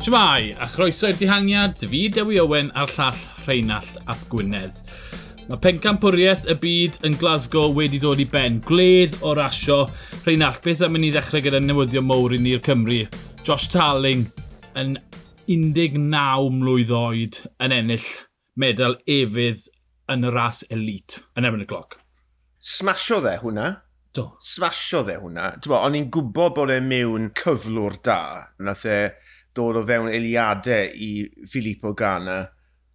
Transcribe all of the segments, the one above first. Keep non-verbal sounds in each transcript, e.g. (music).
Shmai, a chroeso i'r dihangiad, fi Dewi Owen a'r llall Rheinald Ap Gwynedd. Mae pencampwriaeth y byd yn Glasgow wedi dod i ben. Gledd o rasio. Rheinald, beth am mynd i ddechrau gyda newyddion mowr i ni'r Cymru? Josh Taling yn 19 mlwydd oed yn ennill medal efydd yn y ras elit yn erbyn y gloc. Smasho dde hwnna. Do. Smasho dde hwnna. Bo, o'n i'n gwybod bod e'n mewn cyflwr da. Nath e dod o fewn eiliadau i Filippo Ganna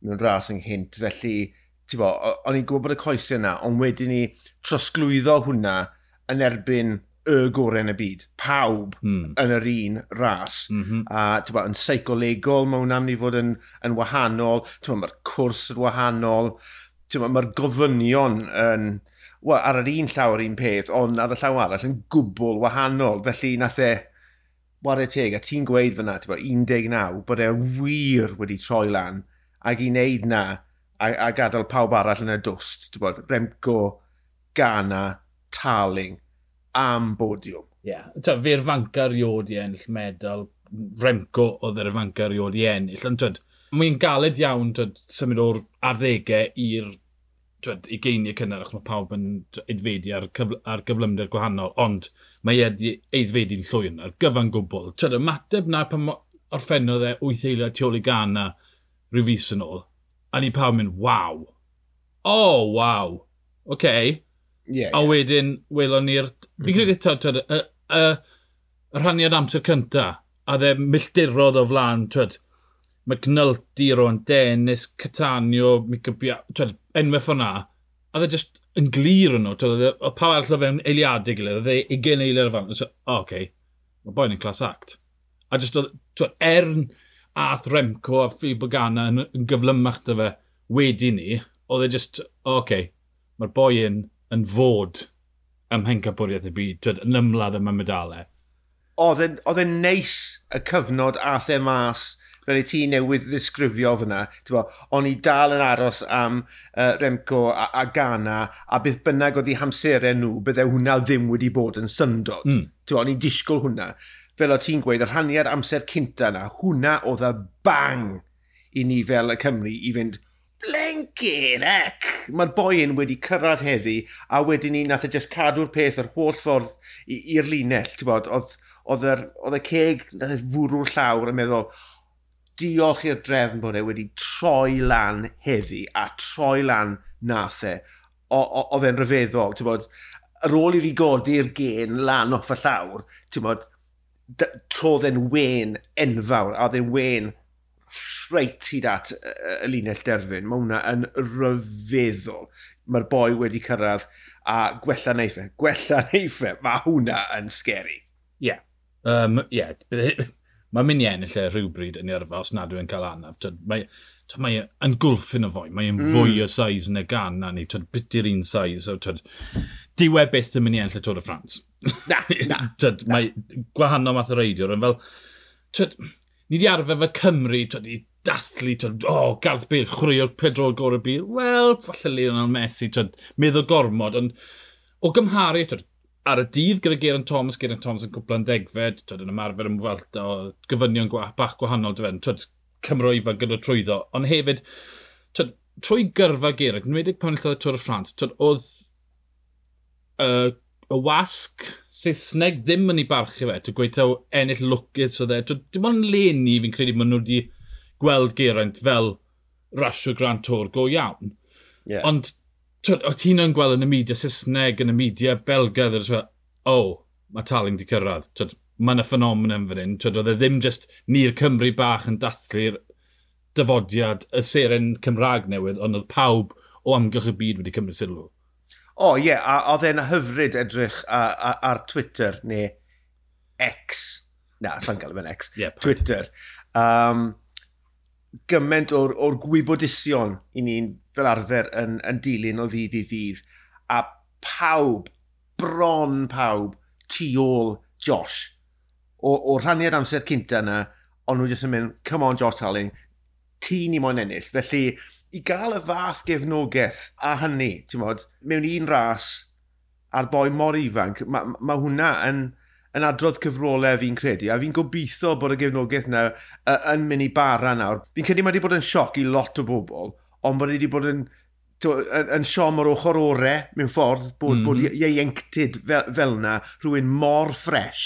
mewn ras yng Nghynt. Felly, ti'n bo, o'n i'n gwybod y coesau yna, ond wedyn ni trosglwyddo hwnna yn erbyn y gorau yn y byd. Pawb hmm. yn yr un ras. Mm -hmm. A bo, yn seicolegol, mae hwnna'n mynd i fod yn, yn wahanol. Mae'r cwrs yn wahanol. Mae'r gofynion yn... Wel, ar yr un llaw yr un peth, ond ar y llaw arall yn gwbl wahanol. Felly, nath e ware teg, a ti'n gweud fyna, ti'n bod 19, bod e wir wedi troi lan ac i wneud na a, a gadael pawb arall yn y dwst, ti'n bod, Remco, Gana, Tarling, am bodiwm. Ie, yeah. fe'r fanca riod i ennill medal, Remco oedd yr fanca riod i ennill, ond twyd, mae'n galed iawn twyd, symud o'r arddegau i'r twed, i geiniau cynnar achos mae pawb yn edfedu ar, cyfl ar gyflymder gwahanol, ond mae ei eiddfedu'n llwy'n ar gyfan gwbl. Twyd, mateb na pan orffennodd e 8 eiliad tu ôl i gana rhyw fus yn ôl, a ni pawb mynd, waw. O, oh, waw. Oce. Okay. Yeah, yeah. A wedyn, welon ni'r... Fi'n credu eto, twyd, y, y, y rhaniad amser cynta, a dde milltirodd o flaen, twyd, McNulty, Ron Dennis, Catanio, Mica Bia... Enwau ffona. A dde just yn glir yn nhw. E, o pa arall o fewn eiliadau gilydd. Dde ugen eiliad o fan. So, o, oh, okay. Mae boi'n yn clas act. A just oedd... er ath Remco a Fi Bogana yn, yn gyflymach dy fe wedi ni. Oedd e just... O, okay. Mae'r boi yn, yn fod ym hencapwriaeth y byd, twyd, yn ymladd yma medalau. Oedd e'n neis y cyfnod ath e mas rydyn i ti newydd ddisgrifio fyna, bo, o'n i dal yn aros am uh, Remco a, a Gana, a bydd bynnag oedd eu hamserau nhw, bydde hwnna ddim wedi bod yn syndod. Mm. Bo, o'n i'n disgwyl hwnna. Fel o ti'n gweud, y rhaniad amser cynta yna, hwnna oedd y bang i ni fel y Cymru i fynd, Blenkin ec! Mae'r boen wedi cyrraedd heddi a wedyn ni nath e just cadw'r peth yr holl ffordd i'r linell. Oedd, oedd y ceg nath e fwrw'r llawr yn meddwl, diolch i'r drefn bod e wedi troi lan heddi a troi lan nath e. Oedd e'n rhyfeddol, ti'n bod, ar ôl i fi godi'r gen lan off y llawr, ti'n bod, trodd e'n wen enfawr, a oedd e'n wen reit hyd at y linell derfyn. Mae hwnna yn rhyfeddol. Mae'r boi wedi cyrraedd a gwella neiffau. E, gwella (laughs) neiffau. E. Mae hwnna yn scary. Ie. Yeah. Um, yeah. Mae'n mynd i ennill e rhywbryd yn yrfa os nad yw'n cael anaf. Tyd, mae, e yn gwlff yn y fwy, mae'n mm. fwy o saiz yn y gan na ni, bit i'r un saiz. Diwe byth yn mynd i ennill y Tôr y Ffrans. Na, na. tyd, (laughs) na. Mae gwahanol math o reidiwr. Yn fel, tyd, ni di arfer fe Cymru, tyd, i dathlu, tyd, o, oh, Garth Bale, chwrio'r pedrol gorau byd. Wel, falle Lionel Messi, tyd, meddwl gormod, ond o gymharu, tyd, ar y dydd gyda Geraint Thomas, Geraint Thomas yn cwpla'n ddegfed, twyd, yn ymarfer ymwelta o gyfynion gwa, bach gwahanol dyfen, twyd, Cymro ifanc gyda trwyddo, ond hefyd, twyd, trwy gyrfa Geraint, yn wedig pan lladd y Tôr y Ffrans, twyd, oedd y, y wasg Saesneg ddim yn ei barchu fe, twyd, gweithio ennill lwcus o dde, twyd, dim ond leni fi'n credu maen nhw wedi gweld Geraint fel rasio Grand Tour go iawn. Yeah. Ond o ti'n yn gweld yn y media Saesneg, yn y media Belgaidd, o, oh, mae Taling di cyrraedd. Twyd, mae yna ffenomen yn fan hyn. Twyd, oedd e ddim just ni'r Cymru bach yn dathlu'r dyfodiad y seren Cymraeg newydd, ond oedd pawb o amgylch y byd wedi cymryd sylw. O oh, ie, yeah, a oedd e'n hyfryd edrych ar Twitter neu X. Na, sa'n gael efo'n X. Yeah, Twitter. Um, gyment o'r, or gwybodusion i ni'n fel arfer yn, yn dilyn o ddydd i ddydd. A pawb, bron pawb, tu ôl Josh. O, o rhannu'r amser cynta yna, ond nhw jyst yn mynd, come on Josh Talling, ti ni moyn ennill. Felly, i gael y fath gefnogaeth a hynny, ti'n modd, mewn un ras a'r boi mor ifanc, mae ma, ma hwnna yn, yn adrodd cyfrolau fi'n credu, a fi'n gobeithio bod y gefnogaeth yna yn mynd i bara nawr. Fi'n credu mae wedi bod yn sioc i lot o bobl, ond bod e wedi bod yn, yn, yn siom o'r ochr ore mewn ffordd, bod, mm. bod mhm. ieuenctid fel, fel na rhywun mor ffres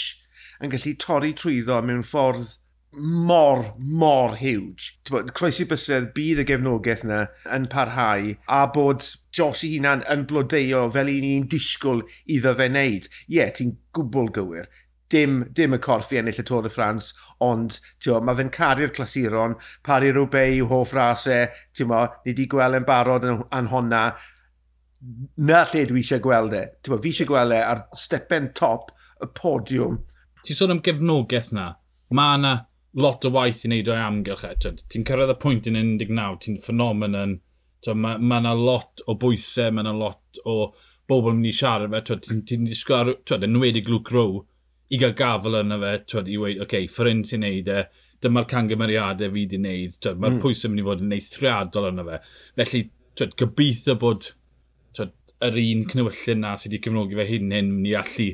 yn gallu torri trwyddo mewn ffordd mor, mor huge. Bod, croesi bysedd bydd y gefnogaeth yna yn parhau a bod Josh i hunan yn blodeo fel un i'n disgwyl iddo fe wneud. Ie, yeah, ti'n gwbl gywir dim, dim y corff i ennill y Tôr de France, ond tio, mae fe'n caru'r clasuron, pari rhywbeth i'w hoff rasau, ti'n mo, ni wedi gweld yn barod yn, yn honna, na lle dwi eisiau gweld e. Ti'n mo, fi eisiau gweld e ar stepen top y podiwm. Ti'n sôn am gefnogaeth na, mae yna lot o waith i wneud o'i amgylch e. Ti'n cyrraedd y pwynt yn 19, ti'n ffenomen yn... Mae yna lot o bwysau, mae yna lot o bobl yn mynd i siarad fe. Ti'n ti disgwyl ar... Yn wedi Luke Rowe, i gael gafel yna fe, twyd, i weid, oce, okay, ffrind sy'n neud e, dyma'r cangymeriadau fi wedi neud, mae'r mm. pwysau mynd i fod yn neithriadol yna fe. Felly, twyd, gobeithio bod twyd, yr un cnywyllun na sydd wedi cefnogi fe hyn hyn mynd i allu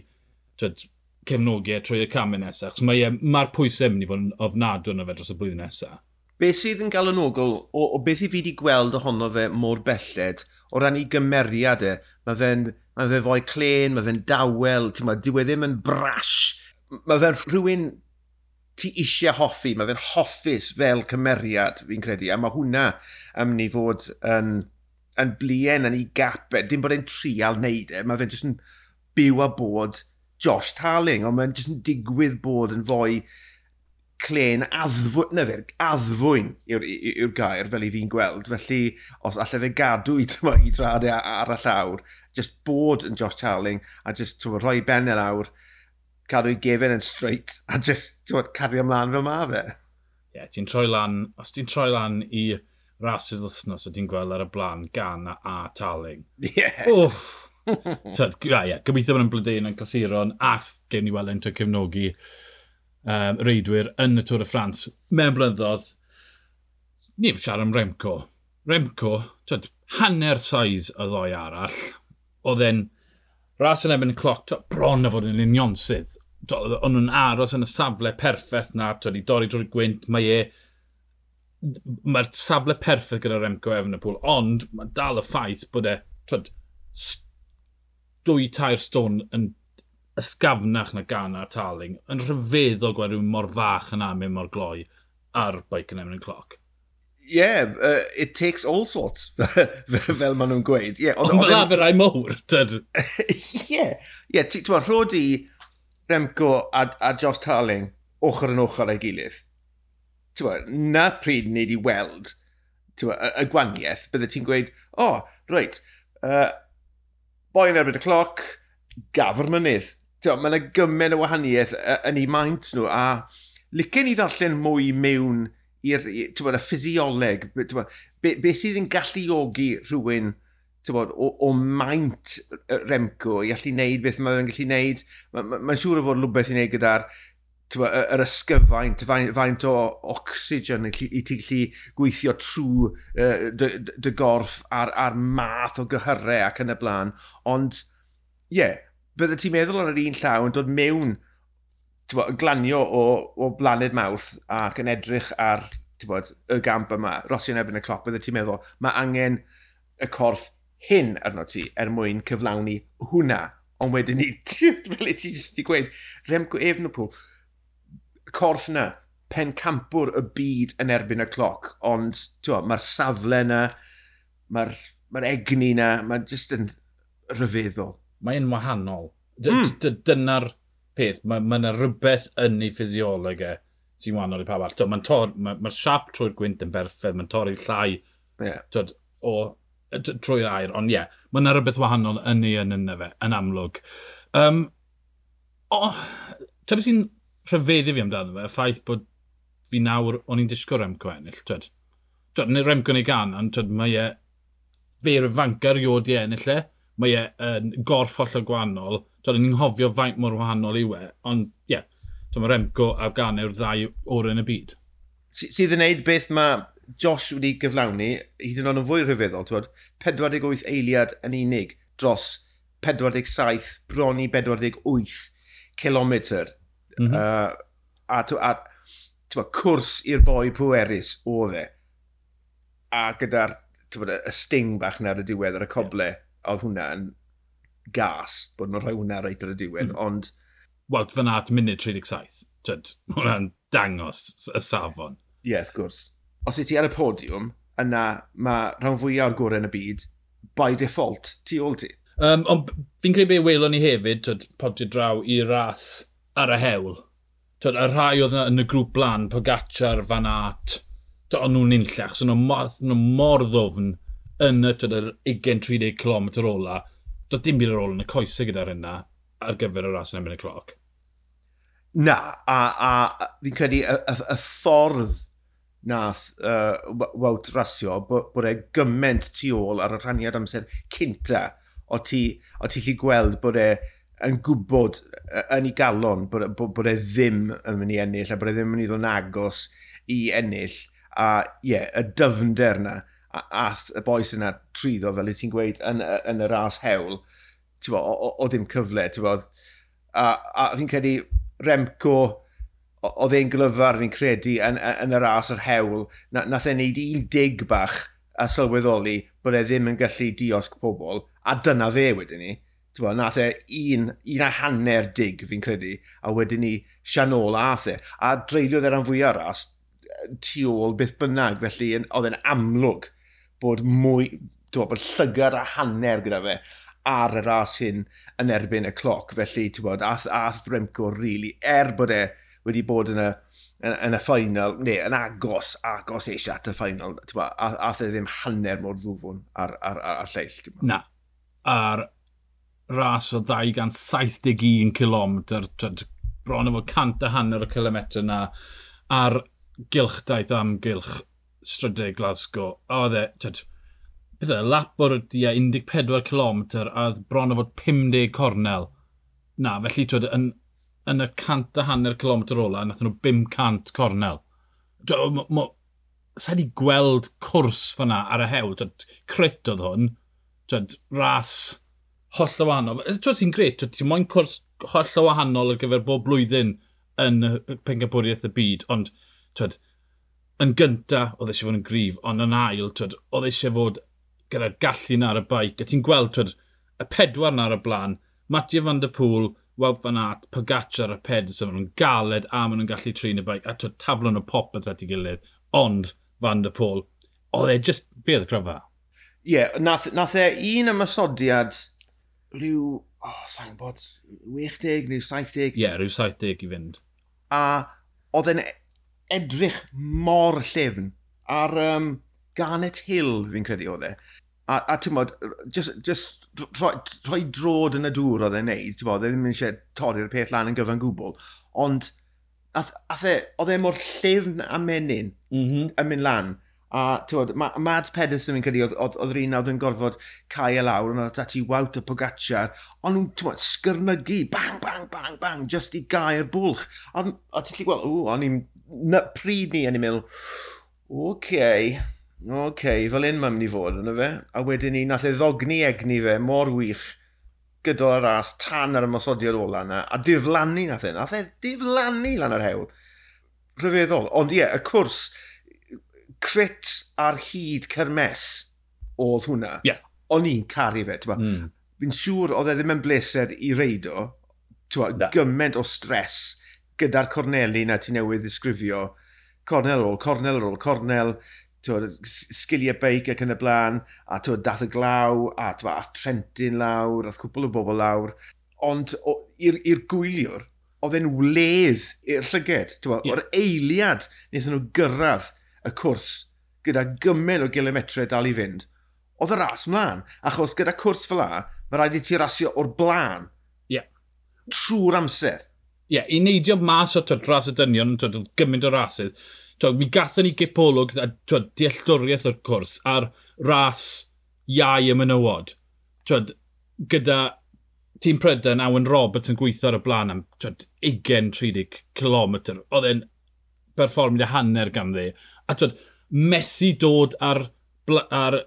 twyd, cefnogi e trwy y camau nesaf. Mae'r mae, e, mae pwysau mynd i fod yn ofnadw yna fe dros y blwyddyn nesaf. Be sydd yn galonogol o, o beth i fi wedi gweld ohono fe mor belled o ran ei gymeriadau, e, mae fe'n mae fe fwy clen, mae fe'n dawel, ma, dyw e ddim yn brash. Mae fe'n rhywun ti eisiau hoffi, mae fe'n hoffus fel cymeriad, fi'n credu, a mae hwnna am ni fod yn, yn blien yn ei gap, e. dim bod e'n trial wneud e, mae fe'n jyst yn byw a bod Josh Tarling, ond mae'n jyst yn digwydd bod yn fwy clen addfwyn, na fe, addfwyn yw'r gair fel i fi'n gweld. Felly, os allai fe gadw i, (laughs) tyma, i dradau ar y llawr, just bod yn Josh Charling a just tyma, rhoi ben e yn awr, cadw i gefen yn straight (laughs) a just tyma, cadw ymlaen fel ma fe. Ie, yeah, ti'n troi lan, os ti'n troi lan i rhasys wythnos a ti'n gweld ar y blaen gan a, a taling. Ie. Yeah. Wff! (laughs) Tyd, ie, gobeithio bod yn blodeu'n yn clasuron a gen ni weld yn cefnogi um, reidwyr yn y Tôr y Ffrans. Mewn blynyddoedd, Ni yn siarad am Remco. Remco, twyd, hanner saiz y ddoi arall, oedd e'n ras yn ebyn y cloc, twyd, bron a fod yn unionsydd. O'n nhw'n aros yn y safle perffaith na, twyd, i dorri drwy'r gwynt, mae e... Mae'r safle perffaith gyda Remco efn y pŵl, ond mae dal y ffaith bod e, twyd, dwy tair stôn yn ysgafnach na gan ar taling, yn rhyfeddol gweld rhywun mor fach yn amyn mor gloi ar bike yn emyn y cloc. Yeah, uh, it takes all sorts, (laughs) fel maen nhw'n gweud. Yeah, Ond fel afer rai mowr, tyd. (laughs) Ie, ie, ti'n ma, rhod i Remco a, a Josh Tarling ochr yn ochr ei gilydd. Ti'n ma, na pryd ni wedi weld y, y gwaniaeth, bydde ti'n gweud, o, oh, reit, uh, boi yn erbyn y cloc, gafr mynydd mae yna gymaint o wahaniaeth yn ei maint nhw, a licen i ddarllen mwy mewn i'r, y ffisioleg, be, be sydd yn galluogi rhywun bod, o, o maint Remco i allu wneud beth mae'n fe'n gallu wneud. Mae'n ma, ma siŵr o fod rhywbeth i wneud gyda'r yr ysgyfaint, faint, o oxygen i ti gallu gweithio trwy uh, dy, dy gorff a'r, ar math o gyhyrau ac yn y blaen. Ond, ie, yeah, bydde ti'n meddwl ar yr un llaw yn dod mewn bod, glanio o, o blaned mawrth ac yn edrych ar bod, y gamp yma, Rossi yn erbyn y clop, bydde ti'n meddwl, mae angen y corff hyn arno ti er mwyn cyflawni hwnna. Ond wedyn ni, (laughs) fel ti wedi gweud, Remco Efnopol, corff na, pencampwr y byd yn erbyn y cloc, ond mae'r safle na, mae'r mae egni na, mae'n just yn rhyfeddol mae'n wahanol. Mm. Dyna'r peth, mae yna ma rhywbeth yn ei ffisioleg e sy'n wahanol i pawb arall. Mae'r ma, ma siap trwy'r gwynt yn berffedd, mae'n torri'r llai yeah. tod, o, trwy'r air, ond ie, yeah, mae yna rhywbeth wahanol yn ei yn yna fe, yn amlwg. Um, o, Ta beth sy'n rhyfeddi fi amdano fe, y ffaith bod fi nawr o'n i'n disgwyl Remco ennill, twyd. Twyd, neu Remco neu gan, ond twyd, mae e fer fanca i ennill e mae e yn gorff holl o gwannol. Dwi'n ni'n hofio faint mor wahanol yw e, ond ie, yeah, mae Remco a Gane yw'r ddau o'r yn y byd. Sydd yn neud beth mae Josh wedi gyflawni, hyd yn oed yn fwy rhyfeddol, twod, 48 eiliad yn unig dros 47, bron i 48 kilometr. Mm -hmm. uh, a, a, a cwrs i'r boi pwerus oedd e. A gyda'r y sting bach na ar y diwedd ar y coble. Yeah oedd hwnna'n gas bod nhw'n rhoi hwnna reit ar y diwedd, mm. ond... Wel, fyna at munud 37, jyd, hwnna'n dangos y safon. Ie, yeah, wrth gwrs. Os i ti ar y podiwm, yna mae rhan fwyaf o'r gorau yn y byd, by default, tu ôl ti. Um, ond fi'n credu be welon ni hefyd, twyd, podio draw i ras ar y hewl. Twyd, y rhai oedd yn y grŵp blan, Pogacar, Van Aert, ond nhw'n unllach, so nhw'n mor, nhw mor ddofn yn y trydyr 20-30 km ola, doedd dim byd ar ôl yn y coesau gyda'r hynna ar gyfer y ras yn erbyn y cloc. Na, a, a fi'n credu y, y, y ffordd nath uh, Wout rasio bod e gyment tu ôl ar y rhaniad amser cynta o ti, o ti chi gweld bod e yn gwybod yn ei galon bod, e, bod, bod e ddim yn mynd i ennill a bod e ddim yn mynd i ddod yn agos i ennill a ie, yeah, y dyfnder na ath y boes yna truddo, fel y ti'n gweud, yn, yn y ras hewl, bo, o, o, o ddim cyfle, ti'n bod. A, a fi'n credu Remco, oedd e'n glyfar fi'n credu yn, yn y ras yr hewl, na, nath e'n neud un dig bach a sylweddoli bod e ddim yn gallu diosg pobl, a dyna fe wedyn ni. Bo, nath e un, un a hanner dig fi'n credu, a wedyn ni Sianol a athe. A dreuliodd e'r fwyaf ras tu ôl beth bynnag, felly oedd e'n amlwg bod mwy, bod, bod llygar a hanner gyda fe ar y ras hyn yn erbyn y cloc. Felly, ti'n bod, ath, ath Remco really, er bod e wedi bod yn y, yn, yn y ffainal, neu yn agos, agos eisiau at y ffainal, bod, ath, ath e ddim hanner mor ddwfwn ar, ar, ar, ar lleill. Na, ar ras o 271 km, bron o fod cant a hanner o kilometr na, ar gylchdaeth amgylch strydau Glasgow, a oedd e, tyd, beth oedd e, lap o'r dia 14 km a bron o fod 50 cornel. Na, felly tyd, yn, yn y cant a hanner kilometr ola, nath nhw 500 cornel. Sa di gweld cwrs fyna ar y hewl, tyd, crit oedd hwn, tyd, ras holl o wahanol. Tyd, sy'n gret, tyd, ti'n moyn cwrs holl o wahanol ar gyfer bob blwyddyn yn y pencampwriaeth y byd, ond tyd, yn gynta oedd eisiau fod yn grif, ond yn ail, twyd, oedd eisiau fod gyda'r gallu na ar y baic. A ti'n gweld, twyd, y pedwar na ar y blaen, Mattia van der Pŵl, Wout van Aert, Pogacar a Pedersen, so maen nhw'n galed a maen nhw'n gallu trin y baic, a twyd, taflon o popeth at ei gilydd, ond van der Pŵl, oedd e just, be oedd y cryfa? Ie, yeah, nath, nath e un ymysodiad rhyw, oh, sa'n bod, 60 neu 70? Ie, yeah, rhyw 70 i fynd. A oedd e'n edrych mor llyfn ar um, Garnet Hill, fi'n credu oedd e. A, a ti'n bod, just, just rhoi, rhoi drod yn y dŵr oedd e'n neud, ti'n bod, e ddim eisiau torri'r peth lan yn gyfan gwbl, ond e, oedd e mor llyfn a menyn mm -hmm. yn mynd lan, a ti'n bod, Mads Pedersen fi'n credu oedd yr un oedd yn gorfod cael e lawr, ond oedd ti wawt y Pogacar, ond nhw'n, ti'n bod, sgyrnygu, bang, bang, bang, bang, just i gael y bwlch, a, a ti'n gweld, o, o'n i'n na, pryd ni yn i'n meddwl, oce, okay, oce, okay, fel un mae'n mynd i fod yna fe. A wedyn ni, nath e ddogni egni fe mor wych gyda'r ras tan ar y mosodiad ola yna, a diflannu nath e, nath e diflannu lan yr hewl. Rhyfeddol, ond ie, yeah, y cwrs, crit ar hyd cyrmes oedd hwnna. Yeah. O'n i'n caru fe, ti'n mm. Fi'n siŵr oedd e ddim yn bleser i reido, ti'n gymaint o stres gyda'r corneli na ti newydd ddisgrifio, cornel ar ôl, cornel ar ôl, cornel, sgiliau beic ac yn y blaen, a twod, dath y glaw, a twod, a Trentyn lawr, a cwbl o bobl lawr. Ond i'r gwyliwr, oedd e'n wledd i'r llyged. Yeah. O'r eiliad wnaethon nhw gyrraedd y cwrs gyda gymen o gilometre dal i fynd, oedd y ras mlaen. Achos gyda cwrs fel la, mae rhaid i ti rasio o'r blaen. Yeah. Trwy'r amser ie, yeah, i neidio mas o twyd, ras y dynion, twyd, gymaint o rasydd, twyd, mi gathon ni gipolwg a twyd, dealltwriaeth o'r cwrs ar ras iau y menywod. Twyd, gyda tîm Prydain Awen Roberts yn gweithio ar y blaen am 20-30 km. Oedd e'n berfformio hanner ganddi. A twyd, mesu dod ar, ar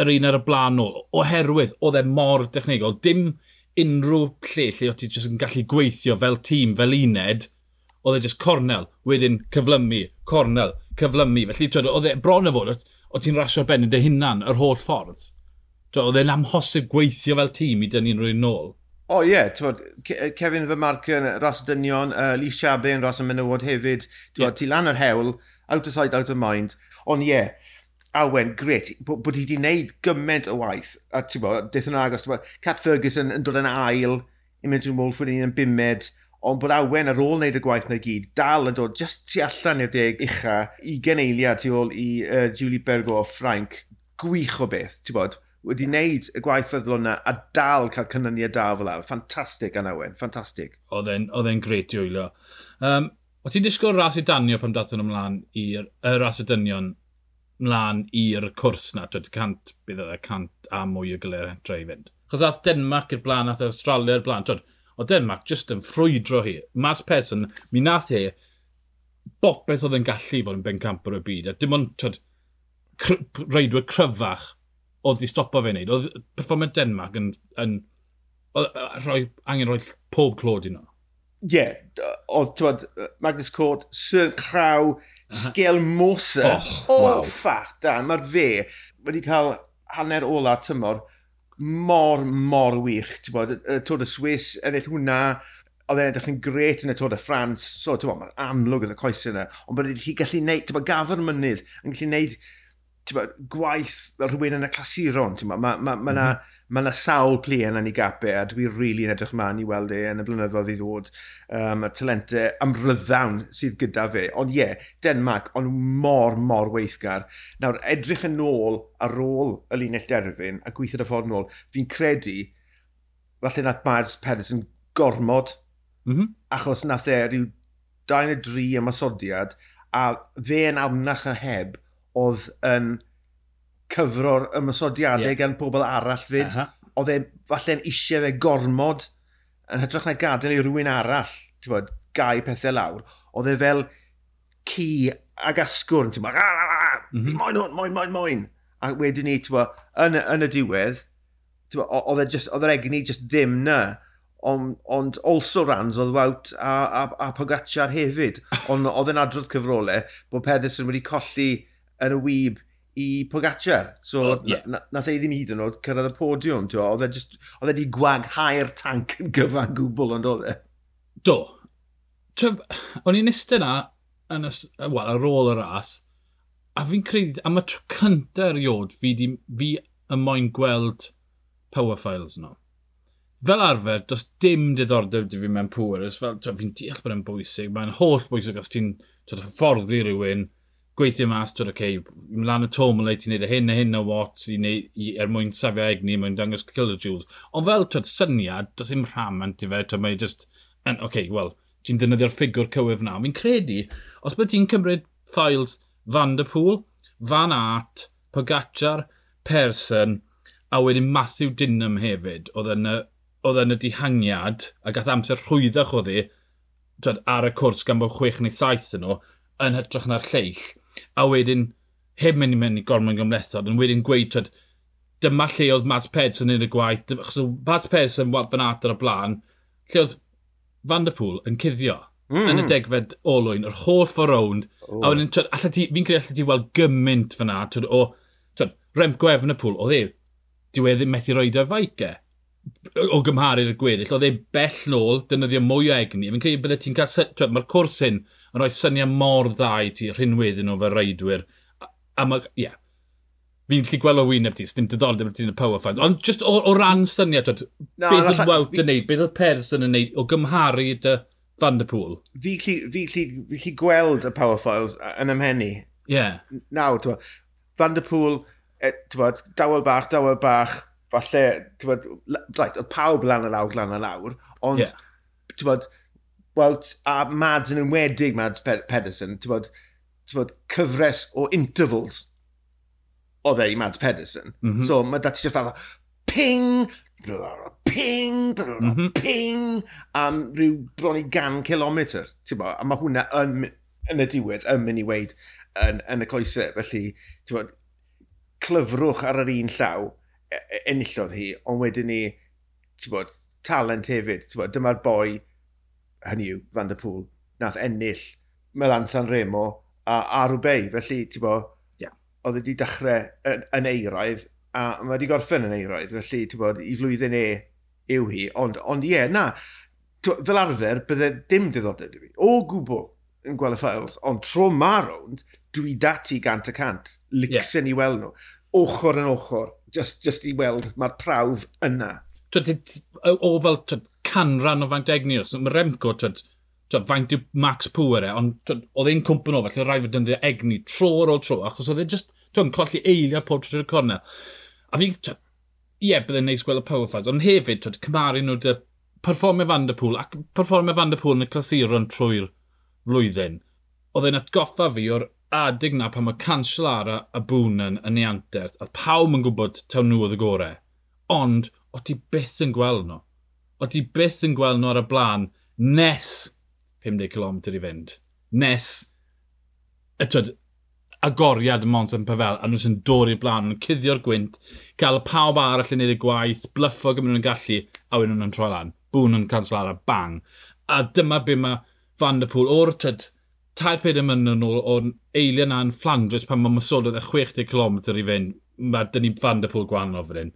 yr un ar y blaen nhw, oherwydd oedd e mor dechnegol. Dim unrhyw lle lle o ti jyst yn gallu gweithio fel tîm, fel uned, oedd e jyst cornel, wedyn cyflymu, cornel, cyflymu. Felly, twyd, oedd e bron o fod, o ti'n rasio'r ben dy hunan yr holl ffordd. Oedd e'n amhosib gweithio fel tîm i dynnu'n rwy'n nôl. O oh, ie, yeah, Kevin fy marcyn, ras y dynion, uh, Lee Siabin, ras y menywod hefyd. Twod, yeah. Ti lan yr hewl, out of sight, out of mind. Ond ie, yeah, Awen, gret, bod, bod hi wedi gwneud gymaint o waith, a ti'n bod, deith yn agos, Cat Ferguson yn dod yn ail, Imogen Wolf yn yn bimed ond bod Awen ar ôl wneud y gwaith na gyd, dal yn dod just tu allan i'r deg ucha, i geneiliad tu ôl i uh, Julie Bergo o Frank, gwych o beth, ti'n bod, wedi wneud y gwaith feddwl yna a dal cael cynnyniad da fel awr. Ffantastig, Anawen, ffantastig. Oedd e'n gret i wylio. Um, o ti'n disgwyl ras i danio pam dathyn nhw ymlaen i'r ras y dynion mlaen i'r cwrs na, twyd cant, bydd oedd cant a mwy o gilydd etre i fynd. Chos ath Denmark i'r blaen, ath Australia i'r blaen, twyd, o Denmark jyst yn ffrwydro hi. Mas Person, mi nath hi, bopeth oedd yn gallu fod yn bencamp y byd, a dim ond, twyd, cr reidwyr cryfach oedd i stopo fe wneud. Oedd performant Denmark yn, yn, yn rhoi, angen rhoi pob clod i nhw ie, yeah, oedd, tywed, Magnus Cort, Sir Craw, Sgel Mosa, oh, o wow. ffac, dan, mae'r fe wedi cael hanner ola tymor mor, mor wych, ti'n bod, y Tôr y Swiss, yn eith hwnna, oedd e'n edrych yn gret yn y Tôr y Ffrans, so ti'n bod, mae'n amlwg oedd y coesau yna, ond bod wedi gallu gwneud, ti'n bod, gafr mynydd, yn gallu gwneud bod, gwaith fel rhywun yn y clasuron. Mae ma, ma, ma, mm -hmm. ma na sawl plien yn ei gapau a dwi'n rili really yn edrych ma'n i weld e yn y blynyddoedd i ddod. Um, y talentau amryddawn sydd gyda fe. Ond ie, yeah, Denmark, ond mor, mor weithgar. Nawr, edrych yn ôl ar ôl y linell derfyn a gweithio y ffordd nôl, fi'n credu, falle nath Mads Pedersen yn gormod, mm -hmm. achos nath e rhyw 2 neu 3 ymysodiad, a fe yn amnach a heb oedd yn cyfro'r ymysodiadau yeah. gan pobl arall fyd. Uh -huh. Oedd e falle'n eisiau fe gormod yn hytrach na gadael i rhywun arall, ti'n bod, gau pethau lawr. Oedd e fel ci ag asgwrn, ti'n bod, mm -hmm. moyn hwn, moyn, moyn, moyn. A wedyn ni, ti'n bod, yn, yn y diwedd, oedd e just, oedd yr egni just ddim na. Ond on, also rans oedd Wout a, a, a Pogacar hefyd. (laughs) Ond oedd yn adrodd cyfrolau bod Pedersen wedi colli yn y wyb i Pogacar. So, oh, yeah. nath ei ddim hyd yn oed cyrraedd y podiwm. Oedd e wedi gwaghau'r tanc yn gyfan gwbl, ond oedd e. Do. O'n i'n eistedd yna yn y, well, ar ôl y ras, a fi'n credu, am y tro cyntaf erioed, fi, di, fi y moyn gweld power files nhw. No. Fel arfer, does dim diddordeb di fi mewn pŵr. Fi'n deall bod e'n bwysig. Mae'n holl bwysig os ti'n fforddi rhywun, gweithio mas, twyd, oce, okay, mlaen y tom yn leid ti'n neud y hyn a hyn o wat i neud, i, er mwyn safio egni, mwyn dangos kilojoules. Ond fel, twyd, syniad, does dim rhamant i fe, twyd, mae just, oce, okay, wel, ti'n dynyddio'r ffigwr cywef na. Mi'n credu, os bydd ti'n cymryd Thiles, Van der Pŵl, Van Aert, Pogacar, Person, a wedyn Matthew Dinham hefyd, oedd yn y, oedd yn y dihangiad, a gath amser rhwyddach o ddi ar y cwrs gan bod chwech neu saith yn nhw, yn hytrach na'r lleill a wedyn heb mynd i mewn i gormod gymlethod, yn wedyn gweud, twyd, dyma lle oedd Mads Peds yn un y gwaith, achos Mads Peds yn wad fan at ar y blaen, lle oedd Van der Pŵl yn cuddio mm. yn y degfed olwyn, yr holl ffordd rownd, oh. a wedyn, fi'n credu allai ti weld gymaint fan at, twyd, o, twyd, Remco Evenepoel, oedd e, diwedd ddim methu roed o'r faica o gymharu'r gweddill, oedd e bell nôl, dynyddio mwy o egni. Fi'n credu byddai ti'n cael... Mae'r cwrs hyn yn rhoi syniad mor dda i ti rhinweddi nhw fel reidwyr. A, a ie. yeah. Fi'n gallu gweld o wyneb ti, sdim diddordeb ti'n y power fans. Ond just o, o ran syniad, twyd, no, beth oedd Wout yn neud, beth oedd Pers yn neud o gymharu dy Van der Pŵl? Fi gallu gweld y power files yn ymhenni. Ie. Yeah. Nawr, Van der Pŵl, e, dawel bach, dawel bach, falle, bod, right, oedd pawb lan y lawr, lan y lawr, ond, yeah. bod, Welt a Mads yn enwedig Mads Pedersen, tywed, bod, cyfres o intervals oedd e i Mads Pedersen. Mm -hmm. So mae dati eisiau fatha ping, ping, mm -hmm. ping, am rhyw bron i gan kilometr, bo, a mae hwnna yn, yn y diwedd yn mynd i weid yn, yn y coesau, felly, ti'n bod, clyfrwch ar yr un llaw, E-, e-, enillodd hi, ond wedyn ni, ti'n bod, talent hefyd, ti'n bod, dyma'r boi, hynny yw, Van der Pŵl, nath ennill Melan San Remo a, a Rwbeu, felly, ti'n bod, yeah. oedd wedi dechrau yn, yn eiraidd, a mae wedi gorffen yn eiraidd, felly, ti'n bod, i flwyddyn e yw hi, ond, ond ie, yeah, na, fel arfer, bydde dim diddordeb i fi, o gwbl, yn gweld y ffails, ond tro ma rownd, dwi dati gant y cant, licsen yeah. i weld nhw, ochr yn ochr, just, just i weld mae'r prawf yna. Twyd, o fel twyd, canran o faint egni Fangdegni, mae Remco, twyd, twyd, faint yw Max Pŵer e, ond oedd e'n cwmpen o felly, rhaid fod yn ddiau egni tro ar ôl tro, achos oedd e'n just, twyd, colli eiliau pob trwy'r cornel. A fi, ie, yeah, byddai'n neis gweld y power powerfaz, ond hefyd, twyd, cymaru nhw dy performio Van Der Pŵl, ac performio Van Der Pŵl yn y clasuron trwy'r flwyddyn. Oedd e'n atgoffa fi o'r adeg na pan mae Cancellara a Bwnan yn ei anterth, a pawb yn gwybod taw nhw oedd y gorau. Ond, o ti byth yn gweld nhw. O ti byth yn gweld nhw ar y blaen nes 50 km i fynd. Nes, y twyd, agoriad Mont yn Pavel, a nhw sy'n dod i'r blaen, nhw'n cuddio'r gwynt, cael y pawb arall yn neud y gwaith, blyffo gymryd nhw'n gallu, a wedyn nhw'n troi lan. Bwn yn Cancellara, bang. A dyma be mae Van der Pŵl o'r tyd tair ped yn mynd yn ôl o'r eiliau na'n Flandres pan mae Masododd e 60 km i fynd. Mae dyn ni fan dy pwl gwahanol fan hyn.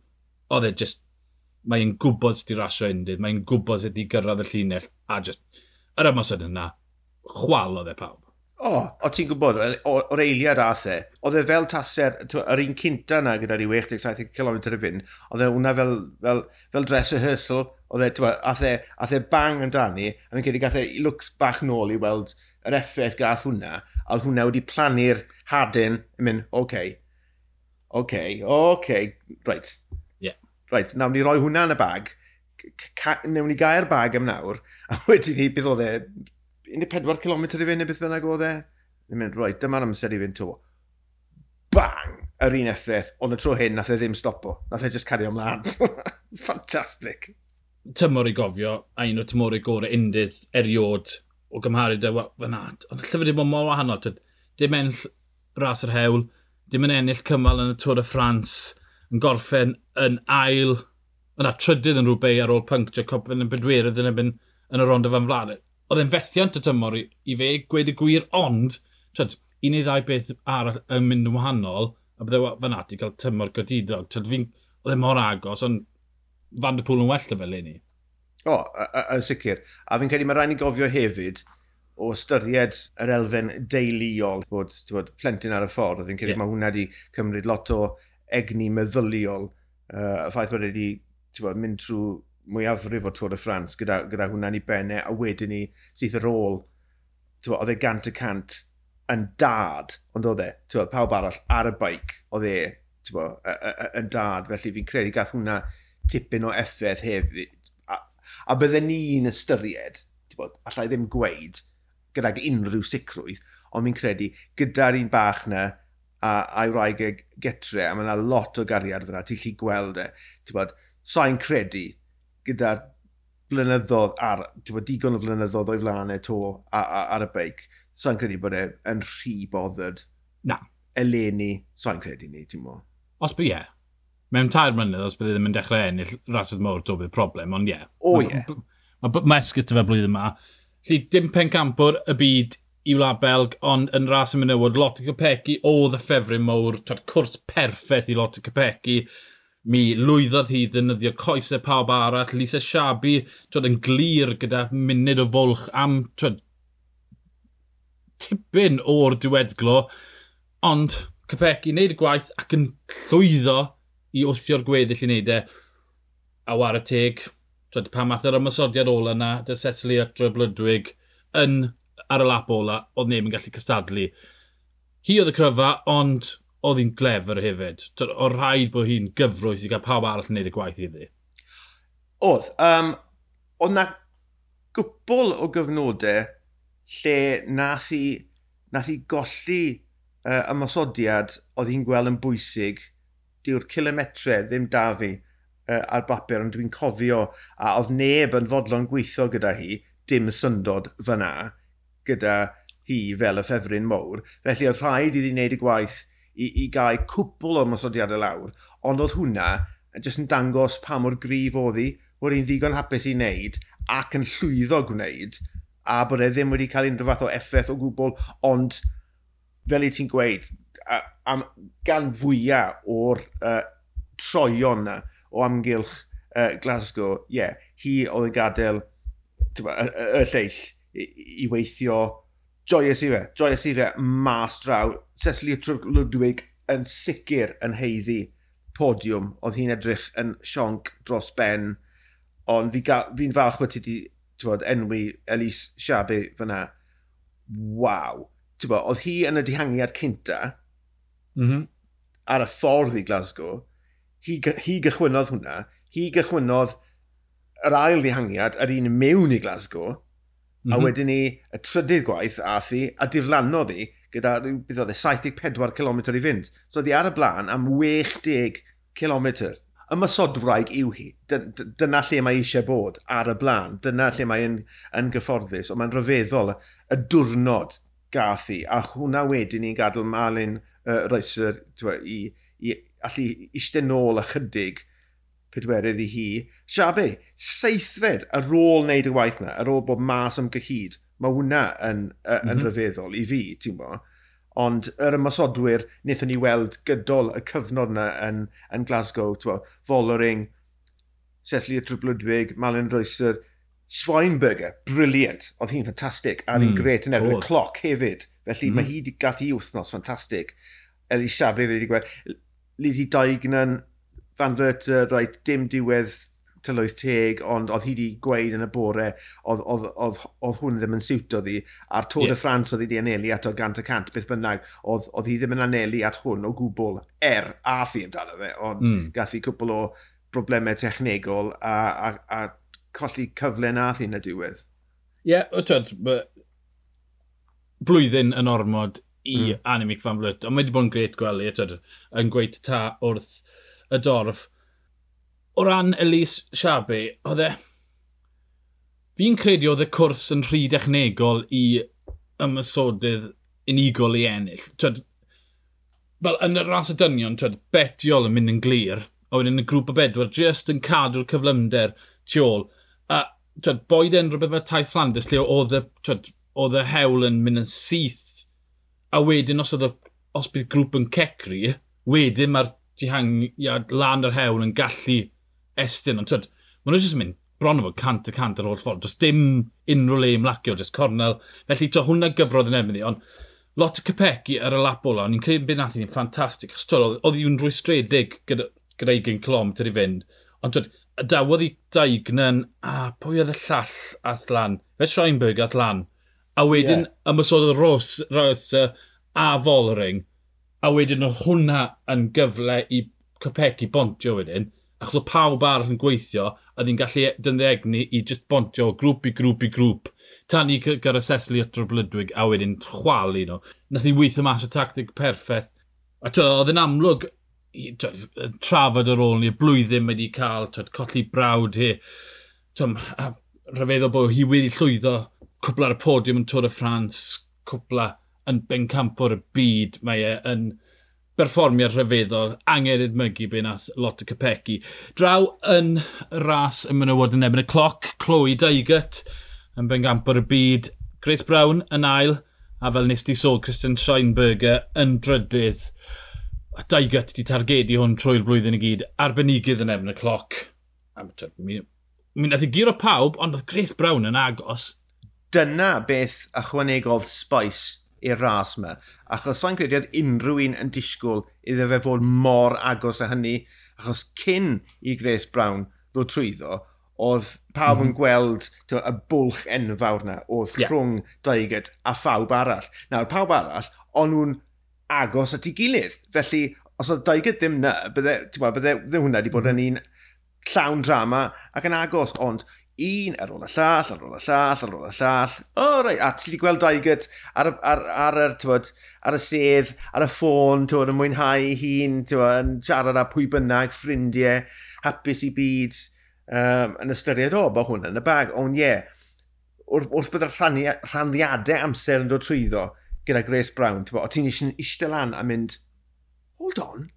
Oedd e just... Mae'n gwybod sydd wedi rasio undydd. Mae'n gwybod sydd wedi gyrraedd y llinell. A just... Yr ymosod yna, chwal oedd e pawb. O, oh, o ti'n gwybod, o'r eiliad ath e, oedd e fel taser, yr un cynta yna gyda'r 60-70 km i fynd, oedd e hwnna fel, fel, fel dress rehearsal, oedd e, ath e, ath e bang yn dani, a mi'n credu gath e looks bach nôl i weld yr effaith gath hwnna, a oedd hwnna wedi plannu'r hadyn yn mynd, oce, okay, oce, okay, oce, okay, right. Yeah. Right, nawr ni roi hwnna yn y bag, newn ni gair bag am nawr, a (laughs) wedyn ni bydd oedd e, 14 km i fynd neu beth bynnag oedd e. Ni'n mynd, roi, dyma'r amser i fynd to. Bang! Yr un effaith, ond y tro hyn nath e ddim stopo. Nath e just cario ymlaen. (laughs) Fantastic. Tymor i gofio, a un o tymor i gorau undydd eriod o gymharu dy fan at. Ond llyfr wedi bod mor wahanol. Dim enll ras yr hewl, dim yn ennill cymal yn y Tôr y Ffrans, yn gorffen yn ail, yna trydydd yn rhywbeth ar ôl pynctio copfen yn bedwirydd yn ebyn yn y rond o fan flaen. Oedd e'n fethiant y tymor i, i fe, gweud y gwir, ond, twyd, un neu ddau beth arall yn mynd yn wahanol, a bydde fan at i gael tymor godidog. Twyd, fi'n, oedd e mor agos, ond Van der Pŵl yn well y fel ni. O, yn sicr. A fi'n credu mae rhaid ni gofio hefyd o ystyried yr elfen deuluol bod, bod plentyn ar y ffordd. Fi'n credu yeah. mae hwnna wedi cymryd lot o egni meddyliol. Uh, y ffaith bod wedi bod, mynd trwy mwyafrif o Tôr y Ffrans gyda, gyda hwnna'n ei bennau e, a wedyn ni syth ar ôl bod, oedd e gant y cant yn dad, ond oedd e, bod, pawb arall ar y baic, oedd e bod, yn dad, felly fi'n credu gath hwnna tipyn o effaith hefyd, A bydden ni'n ystyried, bod, allai ddim gweud, gydag unrhyw sicrwydd, ond fi'n credu gyda'r un bach na a a'i wraig e getre, a mae yna lot o gariad fyna, ti'n lli gweld e. Bod, sa'n credu gyda'r blynyddodd ar, bod, digon o flynyddoedd o'i flanau to ar, ar y beic, sa'n credu bod e'n rhy bothered. Na. Eleni, sa'n credu ni, ti'n mo. Os by, ie mewn tair mynydd, os bydd e ddim yn dechrau ennill, rhasedd mowr to bydd problem, ond ie. O ie. Mae mesgyt fe blwyddyn yma. Lly dim pen campwr y byd i wlad Belg, ond yn ras y mynywod, lot o Capecchi oedd y ffefryn mowr, twyd cwrs perffaith i lot o Capecchi. Mi lwyddodd hi ddynyddio coesau pawb arall, Lisa Shabi, twyd yn glir gyda munud o fwlch am, twyd, tipyn o'r diweddglo, ond Capecchi wneud y gwaith ac yn llwyddo i wthio'r gweddill i wneud e. A war y teg, twyd, pa math yr ymysodiad ola yna, dy Cecily Atra Blydwig, yn ar y lap ola, oedd neb yn gallu cystadlu. Hi oedd y cryfa, ond oedd hi'n glefer hefyd. O rhaid bod hi'n gyfrwys i gael pawb arall yn gwneud y gwaith iddi. Oedd. Um, oedd na gwbl o gyfnodau lle nath i, nath i golli uh, ymosodiad oedd hi'n gweld yn bwysig diw'r kilometre ddim da fi uh, ar bapur, ond dwi'n cofio, a oedd neb yn fodlon gweithio gyda hi, dim syndod fyna, gyda hi fel y ffefryn mowr. Felly oedd rhaid iddi wneud y gwaith i, i gael cwpl o masodiadau lawr, ond oedd hwnna jyst yn dangos pa mor grif oedd hi, bod hi'n ddigon hapus i wneud ac yn llwyddo gwneud, a bod e ddim wedi cael unrhyw fath o effaith o gwbl, ond fel i ti'n gweud, am gan fwyaf o'r uh, troion na o amgylch uh, Glasgow, ie, yeah, hi oedd yn gadael y, y, lleill i, i weithio joyous i fe, joyous i fe, mas draw. Cecily Ludwig yn sicr yn heiddi podiwm, oedd hi'n edrych yn sionc dros ben, ond fi'n fi, falch bod ti wedi enwi Elise Siabe fyna. Waw! bo, oedd hi yn y dihangiad cynta, mm -hmm. ar y ffordd i Glasgow, hi, hi gychwynodd hwnna, hi gychwynodd yr ail ddihangiad, yr un mewn i Glasgow, mm -hmm. a mm-hmm. wedyn ni y trydydd gwaith ath hi, a diflannodd hi gyda bydd oedd e 74 km i fynd. So oedd hi ar y blaen am 60 km. Y masodwraig yw hi. Dyna lle mae eisiau bod ar y blaen. Dyna lle mae'n yn gyfforddus. Ond mae'n rhyfeddol y diwrnod gath i, a hwnna wedyn ni'n gadael Malin uh, Reiser twa, i, i allu eistedd nôl ychydig pedwerydd i hi. Siabe, seithfed ar ôl wneud y waith yna, ar ôl bod mas am gyhyd, mae hwnna yn, uh, mm -hmm. yn mhm. rhyfeddol i fi, ti'n bo. Ond yr ymasodwyr wnaethon ni weld gydol y cyfnod yna yn, yn Glasgow, ti'n bo, Follering, Setli y Triplodwig, Malin Roeser, Schweinberger, briliant, oedd hi'n ffantastig, a hi'n mm, gret yn erbyn y cloc hefyd. Felly mm. mae hi wedi gath i wythnos ffantastig. Eli ble fe wedi gweld, Lizzie Daignan, Van Verter, right, dim diwedd tylwyth teg, ond oedd hi wedi gweud yn y bore, oedd, oedd, oedd, oedd hwn ddim yn siwt oedd hi, a'r Tôr yeah. de France oedd hi wedi anelu at o gant y cant, beth bynnag, oedd, oedd hi ddim yn anelu at hwn o gwbl, er a thi amdano fe, ond mm. gath hi cwbl o broblemau technegol a, a, a colli cyfle na thi yn y diwedd. Ie, yeah, twyd, blwyddyn yn ormod i mm. Annemiek van Vlwt, ond mae wedi bod yn gret gwely, tyd, yn gweud ta wrth y dorf. O ran Elise Siabe, oedd e... Fi'n credu oedd y cwrs yn rhy dechnegol i ymysodydd unigol i ennill. Twyd, fel yn y ras y dynion, twyd, betiol yn mynd yn glir, a wedyn y grŵp o bedwar, just yn cadw'r cyflymder tu ôl. A twed, boed e'n rhywbeth fel taith Flanders, lle oedd y, twyd, oedd y hewl yn mynd yn syth, a wedyn os oedd y, os bydd grŵp yn cecri, wedyn mae'r tihangiad lan yr hewl yn gallu estyn. Ond twyd, maen nhw'n jyst yn mynd bron o fod cant y cant ar ôl ffordd. Does dim unrhyw le ymlacio, jyst cornel. Felly, to hwnna gyfrodd yn ebyn ond lot o cypegi ar y lap ola, ond ni'n credu bydd nath i'n ffantastig. Oedd hi'n rwystredig gyda, gyda 20 clom i fynd, ond twyd, dawodd i Daignan, a pwy oedd y llall ath lan? Fe Schoenberg ath lan. A wedyn yeah. ymwysodd Ros, Ros a Folring. A wedyn oedd hwnna yn gyfle i Copecki bontio wedyn. Achos oedd pawb arall yn gweithio, a ddyn gallu dynddegni i just bontio grŵp i grŵp i grŵp. Tan i gyda Cecily at Blydwig a wedyn chwalu nhw. Nath i weithio mas o tactic perffaith. A oedd yn amlwg trafod ar ôl ni, blwyddyn mae wedi cael, twyd, colli brawd hi. Twm, a rhyfeddol bod hi wedi llwyddo cwbl ar y podiwm yn Tôr y Ffrans, cwbl yn bencampwr o'r byd. Mae e yn berfformiad rhyfeddol, angen edmygu be nath lot o capegi. Draw yn ras y mynywod yn ebyn y cloc, Chloe Deigut yn bencampwr o'r byd, Grace Brown yn ail, a fel nes di sôn, Christian Scheinberger yn drydydd a Daigat wedi targedu hwn trwy'r blwyddyn i gyd, arbenigydd yn efn y cloc. Mi, mi nath i giro pawb, ond oedd Grace Brown yn agos. Dyna beth ychwanegodd Spice i'r ras yma. Achos sa'n credu oedd unrhyw un yn disgwyl iddo fe fod mor agos â hynny. Achos cyn i Grace Brown ddod trwyddo, oedd pawb mm. yn mhm. gweld tw, y bwlch enfawr na, oedd yeah. rhwng Daigat a phawb arall. Nawr, pawb arall, ond nhw'n agos at ei gilydd. Felly, os oedd Daiget ddim na, bydde, ti'n bydde, bydde hwnna wedi bod yn mhm. un llawn drama ac yn agos, ond un ar ôl y llall, ar ôl y llall, ar ôl y llall. O, oh, rai, a ti wedi gweld Daiget ar, ar, ar, ar, tywod, ar y sedd, ar y ffôn, tywod, yn mwynhau ei hun, tywod, yn siarad â pwy bynnag, ffrindiau, hapus i byd, um, yn ystyried o, bod hwn yn y bag. Ond ie, yeah, wrth, wrth bydd y rhannu, amser yn dod trwyddo, gyda Grace Brown, ti'n bod, o ti'n eistedd lan a mynd, hold on,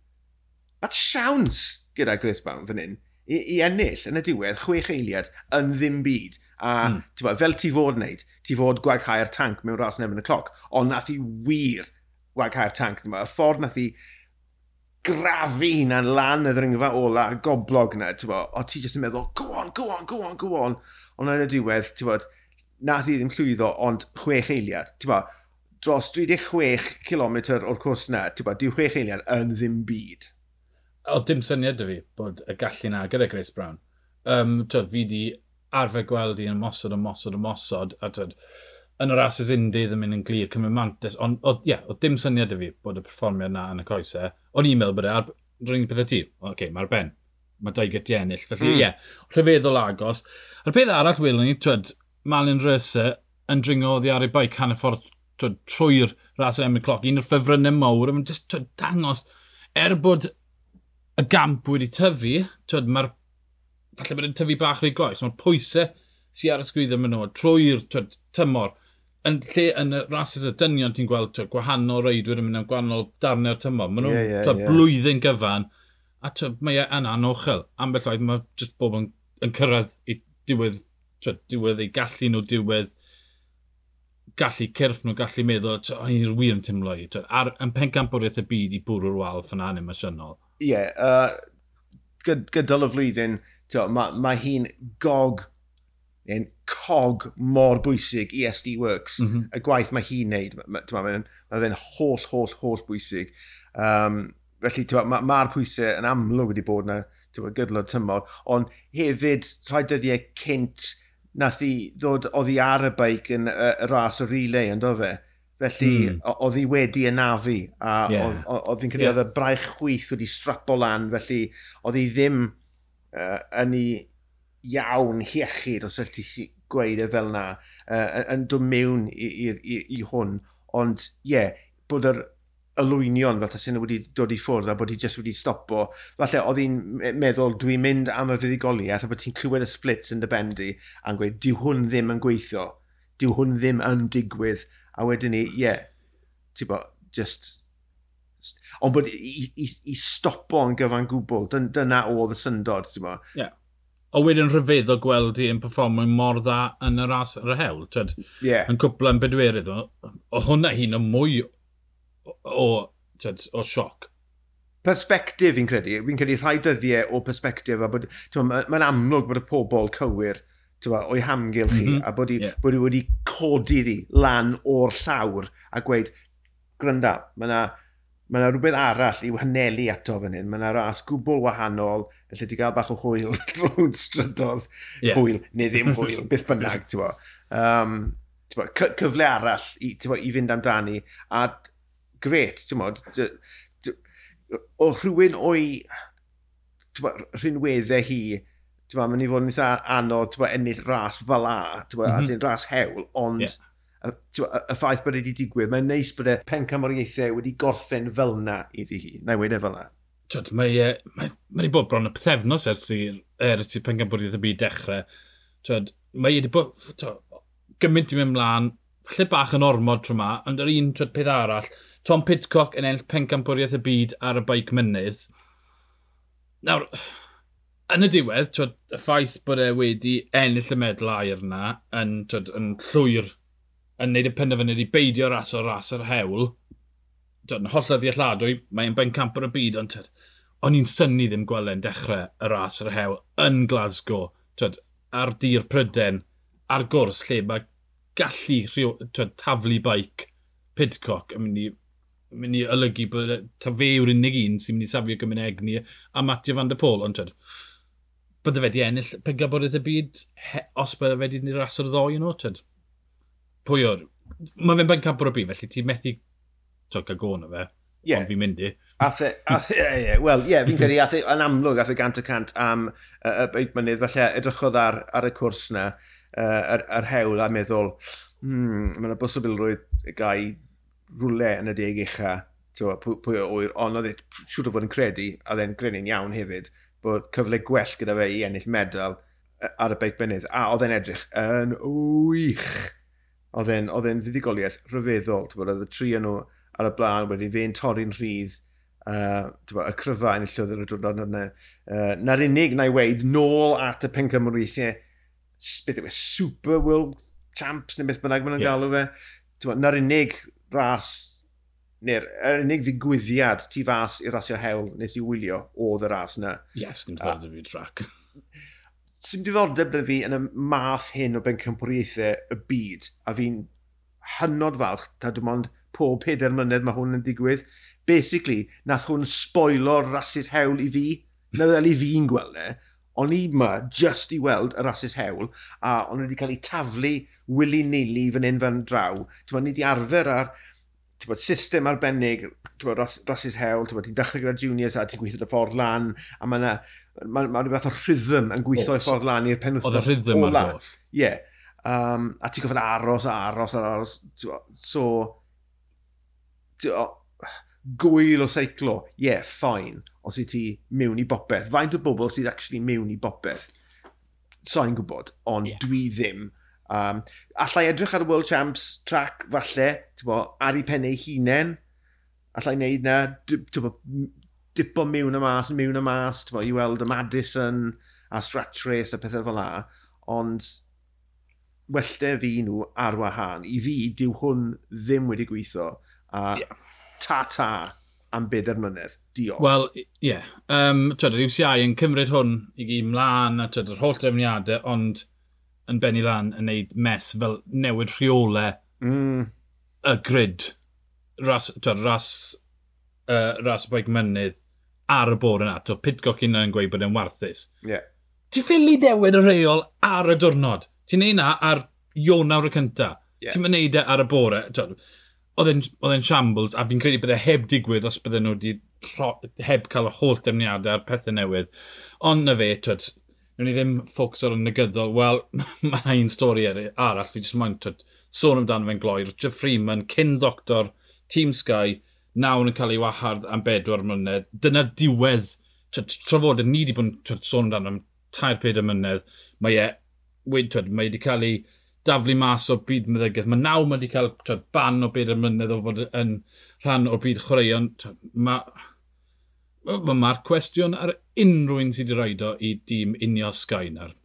that's siawns gyda Grace Brown fan hyn, i, i ennill yn y diwedd chwech eiliad yn ddim byd. A mm. bod, fel ti fod wneud, ti fod gwaghau'r tank mewn ras yn y cloc, ond nath i wir gwaghau'r tank. Bod, y ffordd nath i grafu na'n lan y ddringfa ola, goblog na, ti'n bod, o ti jyst yn meddwl, go on, go on, go on, go on. Ond yn y diwedd, ti'n bod, nath i ddim llwyddo, ond chwech eiliad. Ti'n bod, dros 36 km o'r cwrs na, ti'n bod, 26 eiliad yn ddim byd. O, dim syniad dy fi bod y gallu na gyda Grace Brown. Um, twyd, fi di arfer gweld i yn mosod, yn mosod, yn mosod, a twyd, yn yr ases undi ddim yn glir cymryd mantis, ond ie, yeah, o dim syniad y fi bod y perfformiad na yn y coesau. O'n i'n meddwl bod e ar rhywun pethau ti. Oce, okay, mae'r ben. Mae dau gyti ennill. Felly hmm. ie, mm. yeah, rhyfeddol agos. A'r peth arall welwn ni, twyd, Malin Rysa yn dringo oddi ar ei baic hanner ffordd trwy'r ras o emyn cloc. Un o'r ffefrynnau mawr, mae'n just twyd, dangos, er bod y gamp wedi tyfu, twyd, mae'r falle bod yn tyfu bach rhy gloes, mae'r pwysau sy'n ar y sgwydd yn nhw, trwy'r tymor. Yn lle yn y rhasys y dynion ti'n gweld twyd, gwahanol reidwyr yn mynd am gwahanol darnau'r tymor. mae nhw'n yeah, yeah, yeah. blwyddyn gyfan a twyd, mae e yn anochel. Ambell oedd mae just bobl yn, yn cyrraedd i diwedd, twyd, diwedd ei gallu nhw diwedd gallu cyrff nhw, gallu meddwl, o'n i'n wir yn tymlo i. Ar, yn pencampwriaeth y byd i bwrw'r wal ffyna yn emosiynol. Ie, yeah, uh, gyd, gydol y flwyddyn, mae ma, hi'n gog, yn cog mor bwysig i SD Works. Mm -hmm. Y gwaith mae hi'n neud, mae ma, ma, ma fe'n holl, holl, holl bwysig. Um, felly, mae'r ma, ma pwysau yn amlwg wedi bod yna gydlod tymor, ond hefyd rhai dyddiau cynt, nath i ddod, oddi ar y beic yn y y ras o relay, ond o fe. Felly, mm. oedd hi wedi anafu, a yeah. oedd hi'n credu oedd y braich chwyth wedi strapo lan, felly oedd hi ddim uh, yn ei iawn hiechyd, os ydych ti gweud e fel yna, uh, yn dod mewn i, i, i, i hwn. Ond, ie, yeah, bod yr ylwynion fel tasyn wedi dod i ffwrdd a bod hi jyst wedi stopo. Falle oedd hi'n meddwl dwi'n mynd am y fuddigoliaeth a bod ti'n clywed y splits yn dy bendi a'n gweud dyw hwn ddim yn gweithio, dyw hwn ddim yn digwydd a wedyn ni, ie, yeah, ti'n bo, just... Ond bod i, i, i stopo yn gyfan gwbl, dyn, dyna oedd y syndod, ti'n bo. Yeah. O wedyn rhyfedd o gweld hi yn performio mor dda yn y ras yr hewl. Twed, yeah. Yn cwpl yn bedwerydd. O, o hwnna hi'n o mwy o, tyd, o sioc. Perspectif fi'n credu. Fi'n credu rhai dyddiau o perspectif. Mae'n ma amlwg bod y pobl cywir o'i hamgylch chi, mm -hmm. a bod i, yeah. bod i wedi codi ddi lan o'r llawr a gweud, gryndo, mae yna ma rhywbeth arall i wahanelu ato fan hyn. Mae yna ras gwbl wahanol, lle ti gael bach o hwyl (laughs) drwy'n strydodd yeah. hwyl, neu ddim (laughs) hwyl, beth bynnag, ti'n bo. Um, tywa, cyfle arall i, tywa, i fynd amdani, a gret, ti'n modd, o rhywun o'i rhinweddau hi, ti'n modd, mae'n i fod yn eitha anodd ma, ennill ras fel a, ti'n modd, mm -hmm. ras hewl, ond yeah. y, ma, y ffaith bod wedi digwydd, mae'n neis bod e y pen camoriaethau wedi gorffen fel na iddi hi, na i wedi e fel na. Twyd, mae wedi mae, mae bod bron y pethefnos ers i'r er ti'n pen camoriaeth y byd dechrau. Twyd, mae wedi bod twyd, gymaint i mewn mlaen, falle bach yn ormod tro ma, ond yr un twyd, peth arall, Tom Pitcock yn ennill pencampwriaeth y byd ar y baic mynydd. Nawr, yn y diwedd, twyd, y ffaith bod e wedi ennill y medl air yna yn, twyd, yn llwyr yn neud y penderfynu i beidio ras o ras yr hewl, twyd, yn holl ddealladwy, mae'n ben camp ar y byd, ond twyd, o'n i'n syni ddim gweld dechrau y ras yr hewl yn Glasgow, twyd, ar dir pryden, ar gwrs lle mae gallu twyd, taflu baic Pidcock yn mynd i mynd i olygu bod ta fe yw'r unig un sy'n mynd i safio gymryd egni a Matthew van der Pôl, ond twyd, bydde fe di ennill pencaborydd y byd he, os bydde fe di ni asod o ddoi yn o. Pwy o'r... Mae fe'n bencampwr o byd, felly ti'n methu tog gael gôn o fe. yeah. ond fi'n mynd i. Athe, athe, yeah, ie. Wel, ie, fi'n credu, athe, yn amlwg, athe gant o cant am y uh, beid mynydd, felly edrychodd ar, ar y cwrs na, yr, uh, yr hewl a meddwl, hmm, mae'n y bosibl rwy'n rwle yn y deg ucha, pwy, pwy o oer, ond oedd e, siwr o fod yn credu, a dde'n grenu'n iawn hefyd, bod cyfle gwell gyda fe i ennill medal e, ar y beic benydd, a oedd e'n edrych yn wych. Oedd e'n fuddigoliaeth rhyfeddol, oedd y tri nhw ar y blaen, wedi fe'n torri'n rhydd, uh, bo, y cryfa yn y llyfr y diwrnod yna. Uh, na'r unig na i weid, nôl at y pencymwriaethau, beth yw e, Super World Champs neu beth bynnag maen nhw'n yeah. galw fe. Na'r unig ras, neu'r er unig ddigwyddiad tu fas i'r rasio hewl nes i wylio oedd y ras yna. Yes, dim ddiddordeb i trac. (laughs) Sy'n diddordeb da fi yn y math hyn o bencampwriaethau y byd, a fi'n hynod falch, ta dim ond pob peder mlynedd mae hwn yn digwydd. Basically, nath hwn spoilo'r rasis hewl i fi. Na ddel i fi'n gweld e o'n i ma just i weld y rasis hewl, a o'n wedi cael ei taflu willy-nilly fan hyn fan draw. Ti'n ni wedi arfer ar bod, system arbennig, bod, ras, rasis hewl, ti'n ti'n dechrau gyda juniors a ti'n gweithio dy ffordd lan, a mae yna ma, ma rhywbeth o rhythm yn gweithio i ffordd lan i'r penwthnos. Oedd y rhythm ar holl. Ie. Um, a ti'n gofyn aros a aros a aros. So, gwyl o seiclo, ie, yeah, ffain os i ti mewn i bopeth. Faint o bobl sydd actually mewn i bopeth? So'n gwybod, ond yeah. dwi ddim. Um, allai edrych ar y World Champs track falle, bo, ar ei pennau hunain, allai wneud na, bo, dipo mewn y mas, mewn y mas, bo, i weld y Madison a Stratrace a pethau fel la, ond wellter fi nhw ar wahân. I fi, dyw hwn ddim wedi gweithio. A yeah. ta-ta am bedair mlynedd. Diolch. Wel, ie. Yeah. Um, twyd, yr UCI yn cymryd hwn i gyd mlaen a twyd, yr holl drefniadau, ond yn benni lan yn neud mes fel newid rheole mm. y grid. Ras, twyd, ras, uh, ras boig mynydd ar y bor yna. Twyd, Pitcock un yn gweud bod e'n warthus. Ie. Yeah. Ti'n ffili newid y rheol ar y diwrnod. Ti'n neud na ar Ionawr y cynta. Yeah. Ti'n mynd neud e ar y bore. Twyd, oedd e'n shambles, a fi'n credu bydde heb digwydd os bydden nhw wedi heb cael y holl defnyddiadau ar pethau newydd. Ond na fe, twyd, Nw'n ni ddim ffocws ar y negyddol, wel, (laughs) mae un stori arall, fi jyst moyn twyd, sôn amdano fe'n gloer. Jeff Freeman, cyn doctor, Team Sky, nawr yn cael ei wahardd am bedwar mlynedd. Dyna diwedd twyd, trafodau ni wedi bod yn sôn amdano am tair peder y mlynedd. Mae e, twyd, mae wedi cael ei daflu mas o'r byd meddygaeth. Mae naw wedi cael twyd, ban o byd y mynydd o fod yn rhan o'r byd chwaraeon. Mae'r ma, ma cwestiwn ar unrhyw un sydd wedi roed o i dîm unio Sky nawr.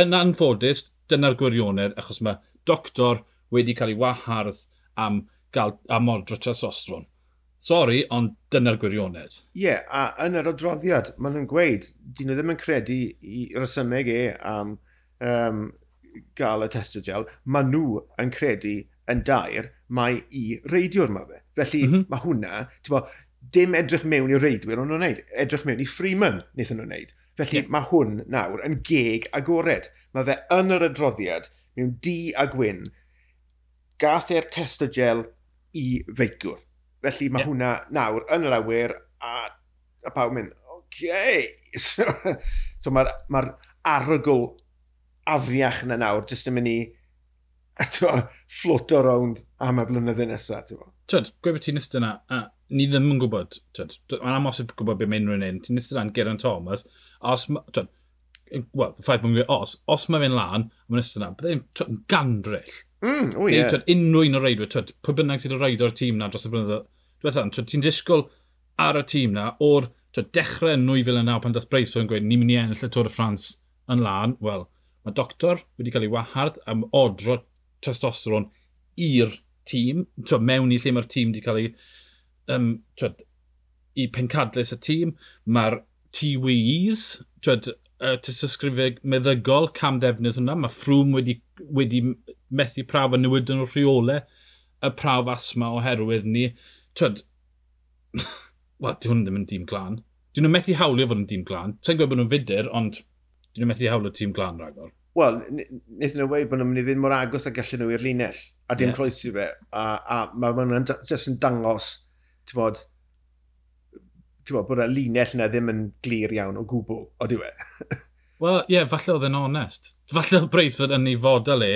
Yn anffodus, dyna'r gwirionedd, achos mae doctor wedi cael ei wahardd am, gael, am odro trasostron. Sori, ond dyna'r gwirionedd. Ie, yeah, a yn yr adroddiad, maen nhw'n gweud, dyn nhw ddim yn credu i resymeg e am um, gael y testogel, maen nhw yn credu yn dair mae i reidiwr mae fe. Felly mm -hmm. mae hwnna, ti'n bo, dim edrych mewn i'r reidwyr o'n nhw'n wneud, edrych mewn i Freeman wnaethon nhw'n wneud. Felly yeah. mae hwn nawr yn geg agored. Mae fe yn yr adroddiad, mewn di a gwyn, gath e'r testogel i feicwr. Felly mae yeah. hwnna nawr yn yr awyr a, a pawb mynd, oce. Okay. (laughs) so mae'r ma arogl afiach na nawr, jyst yn mynd i ffloto rownd am y blynyddoedd nesaf. Twyd, gwe bod ti'n ystod yna, a ni ddim yn gwybod, twyd, mae'n amosib gwybod beth mae'n rhywun un, ti'n ystod yna'n Geron Thomas, os, twyd, wel, ffaith bod os, os mae fe'n lan, mae'n ystod yna, byddai'n gandryll. Mm, o ie. Yeah. Unrhyw un o reidwyr, twyd, pwy bynnag sydd o reid tîm na dros y blynyddoedd, dwi'n ti'n disgwyl ar y tîm na, o'r dechrau yn 2009 pan dath Braithwaite yn gweud, ni'n mynd i ennill y Tôr y Ffrans yn lan, wel, Mae doctor wedi cael ei wahardd am odro testosteron i'r tîm, twa, mewn i lle mae'r tîm wedi cael ei um, twa, i pencadlus y tîm. Mae'r TWEs, twa, uh, tysysgrifau meddygol cam ddefnydd hwnna. Mae ffrwm wedi, wedi methu prawf a newid yn o'r rheolau y prawf asma oherwydd ni. Twyd, (laughs) wel, di hwn ddim yn dîm glan. Dyn nhw'n methu hawlio fod yn dîm glan. Sa'n gwybod bod nhw'n fudur, ond Dyn nhw'n methu hawlo tîm glan rhagor. Wel, wnaethon nhw weid bod nhw'n mynd i fynd mor agos a gallu nhw i'r linell, a dim yeah. croesi fe. A, a mae ma nhw'n jyst yn dangos, ti'n bod, ti'n bod, bod y linell yna ddim yn glir iawn o gwbl, o diwe. (laughs) Wel, ie, yeah, falle oedd yn onest. Falle oedd Braithford yn ei fodol e,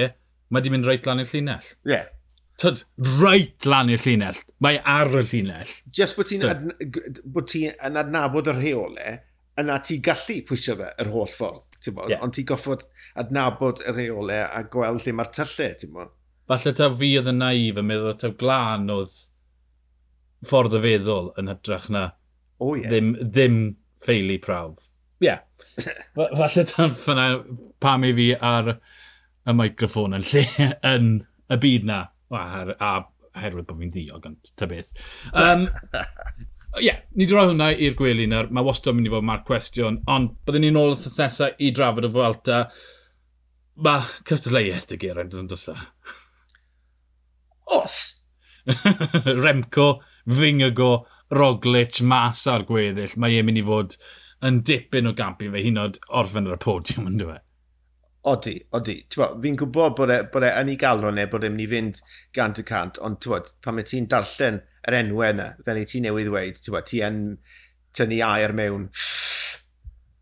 mae di mynd reit lan i'r llinell. Ie. Yeah. Tyd, reit lan i'r llinell. Mae e ar y llinell. Just bod ti'n adna bod ti adnabod y rheolau, yna ti gallu pwysio fe yr holl ffordd, ti'n bod, yeah. ond ti goffod adnabod y reolau a gweld lle mae'r tyllau, ti'n bod. Falle ta fi oedd yn naif yn meddwl ta glan oedd ffordd y feddwl yn hytrach na oh, yeah. ddim, ddim ffeili prawf. Ie, (laughs) yeah. falle ta ffyna pam i fi ar y microffon yn lle (laughs) yn y byd na, a, a herwydd bod fi'n ddiog, ond ta beth. Um, (laughs) ie, yeah, ni wedi rhoi hwnna i'r gwely nawr. Mae wastad yn mynd i fod marc cwestiwn, ond byddwn ni'n ôl wrth nesaf i drafod y Fwelta. Mae cystadleuaeth y Geraint yn dysa. E? Os! (laughs) Remco, Fingago, Roglic, mas ar gweddill. Mae e'n mynd i fod yn dipyn o gampi fe, hyd oed orffen ar y podiwm, yn dweud. Odi, odi. Fi'n gwybod bod e, bod e yn ei galon e, neu bod e'n mynd i fynd gant y cant, ond bod, pan mae ti'n darllen yr enwau yna, fel ei ti newydd dweud, tywod, ti yn tynnu air mewn.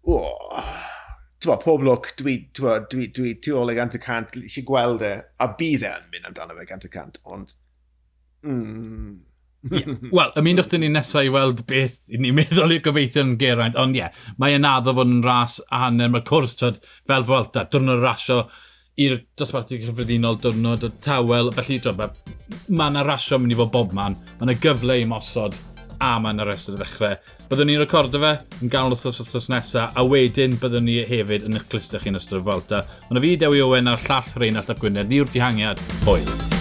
Tywod, pob lwc, dwi, dwi, dwi, dwi tu ôl e gant y cant, eisiau gweld e, a bydd e yn mynd amdano fe gant y cant, ond... Mm, Yeah. Wel, ymu'n dwch ni nesaf i weld beth i ni'n meddwl i'r gobeithio yn Geraint, ond ie, yeah, mae yna addo fod yn ras a hanner, mae'r cwrs tyd, fel Fwelta, dwrnod rasio i'r dosbarthu cyffredinol dwrnod, y tawel, felly dod, mae yna rasio mynd i fod bob man, mae yna gyfle i mosod, a mae yna rest o'r ddechrau. Byddwn ni'n recordo fe yn ganol wrthos wrthos nesaf, a wedyn byddwn ni hefyd yn eich clustach chi'n ystod y Fwelta. Mae yna fi Dewi Owen a'r llall Reinald Ap Gwynedd, ni'r dihangiad, hwyl.